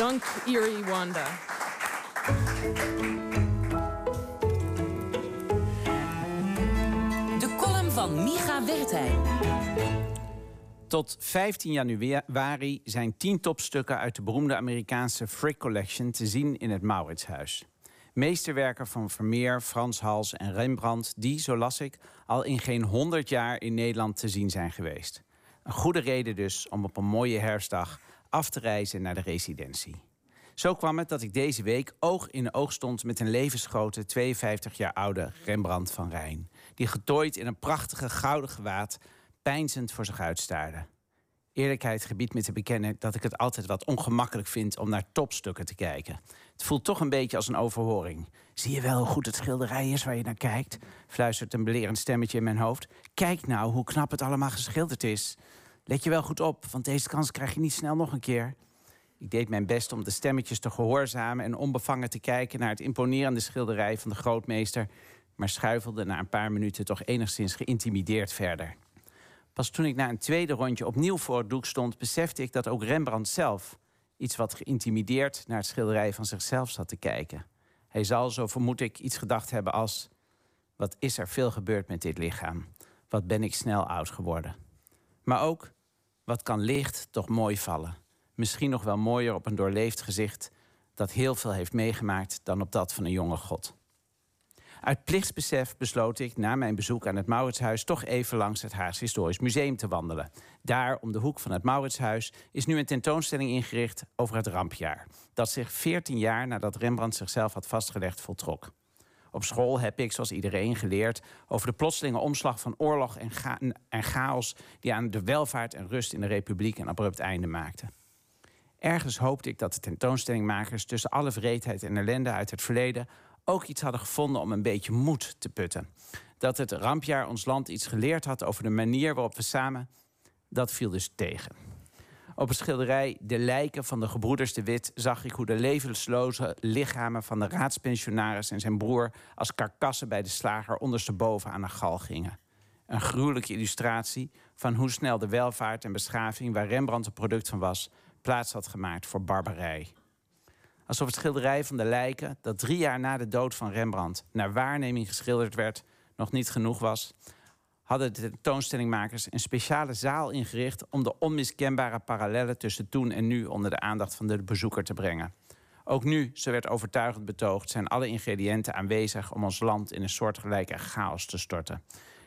Dank Erie Wanda. De column van Micha Wertheim. Tot 15 januari zijn tien topstukken uit de beroemde Amerikaanse Frick Collection te zien in het Mauritshuis. Meesterwerken van Vermeer, Frans Hals en Rembrandt, die, zo las ik, al in geen 100 jaar in Nederland te zien zijn geweest. Een goede reden dus om op een mooie herfstdag af te reizen naar de residentie. Zo kwam het dat ik deze week oog in oog stond met een levensgrote 52 jaar oude Rembrandt van Rijn, die getooid in een prachtige gouden gewaad pijnzend voor zich uitstaarde. Eerlijkheid gebiedt me te bekennen dat ik het altijd wat ongemakkelijk vind om naar topstukken te kijken. Het voelt toch een beetje als een overhoring. Zie je wel hoe goed het schilderij is waar je naar kijkt? fluistert een belerend stemmetje in mijn hoofd. Kijk nou hoe knap het allemaal geschilderd is. Let je wel goed op, want deze kans krijg je niet snel nog een keer. Ik deed mijn best om de stemmetjes te gehoorzamen en onbevangen te kijken naar het imponerende schilderij van de grootmeester, maar schuifelde na een paar minuten toch enigszins geïntimideerd verder. Pas toen ik na een tweede rondje opnieuw voor het doek stond, besefte ik dat ook Rembrandt zelf iets wat geïntimideerd naar het schilderij van zichzelf zat te kijken. Hij zal, zo vermoed ik, iets gedacht hebben als: Wat is er veel gebeurd met dit lichaam? Wat ben ik snel oud geworden? Maar ook: Wat kan licht toch mooi vallen? Misschien nog wel mooier op een doorleefd gezicht dat heel veel heeft meegemaakt dan op dat van een jonge god. Uit plichtsbesef besloot ik na mijn bezoek aan het Mauritshuis toch even langs het Haags Historisch Museum te wandelen. Daar, om de hoek van het Mauritshuis, is nu een tentoonstelling ingericht over het rampjaar. Dat zich 14 jaar nadat Rembrandt zichzelf had vastgelegd voltrok. Op school heb ik, zoals iedereen, geleerd over de plotselinge omslag van oorlog en, en chaos die aan de welvaart en rust in de Republiek een abrupt einde maakte. Ergens hoopte ik dat de tentoonstellingmakers tussen alle vreedheid en ellende uit het verleden ook iets hadden gevonden om een beetje moed te putten. Dat het rampjaar ons land iets geleerd had over de manier waarop we samen. Dat viel dus tegen. Op het schilderij De lijken van de gebroeders de Wit zag ik hoe de levensloze lichamen van de raadspensionaris en zijn broer als karkassen bij de slager ondersteboven aan de gal gingen. Een gruwelijke illustratie van hoe snel de welvaart en beschaving, waar Rembrandt een product van was, plaats had gemaakt voor barbarij. Alsof het schilderij van de lijken, dat drie jaar na de dood van Rembrandt naar waarneming geschilderd werd, nog niet genoeg was, hadden de tentoonstellingmakers een speciale zaal ingericht om de onmiskenbare parallellen tussen toen en nu onder de aandacht van de bezoeker te brengen. Ook nu, zo werd overtuigend betoogd, zijn alle ingrediënten aanwezig om ons land in een soortgelijke chaos te storten.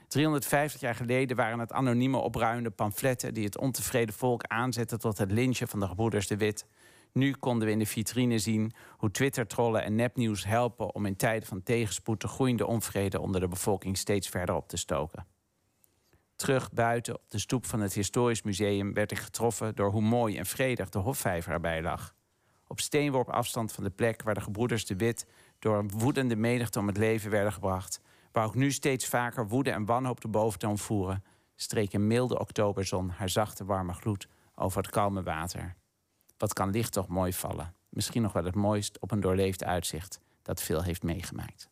350 jaar geleden waren het anonieme opruimende pamfletten die het ontevreden volk aanzetten tot het lynchen van de gebroeders de Wit. Nu konden we in de vitrine zien hoe Twitter-trollen en nepnieuws helpen om in tijden van tegenspoed de groeiende onvrede onder de bevolking steeds verder op te stoken. Terug buiten op de stoep van het Historisch Museum werd ik getroffen door hoe mooi en vredig de Hofvijver erbij lag. Op steenworp afstand van de plek waar de gebroeders de Wit door een woedende menigte om het leven werden gebracht, waar ook nu steeds vaker woede en wanhoop de boventoon voeren, streek een milde oktoberzon haar zachte warme gloed over het kalme water. Wat kan licht toch mooi vallen? Misschien nog wel het mooist op een doorleefd uitzicht dat veel heeft meegemaakt.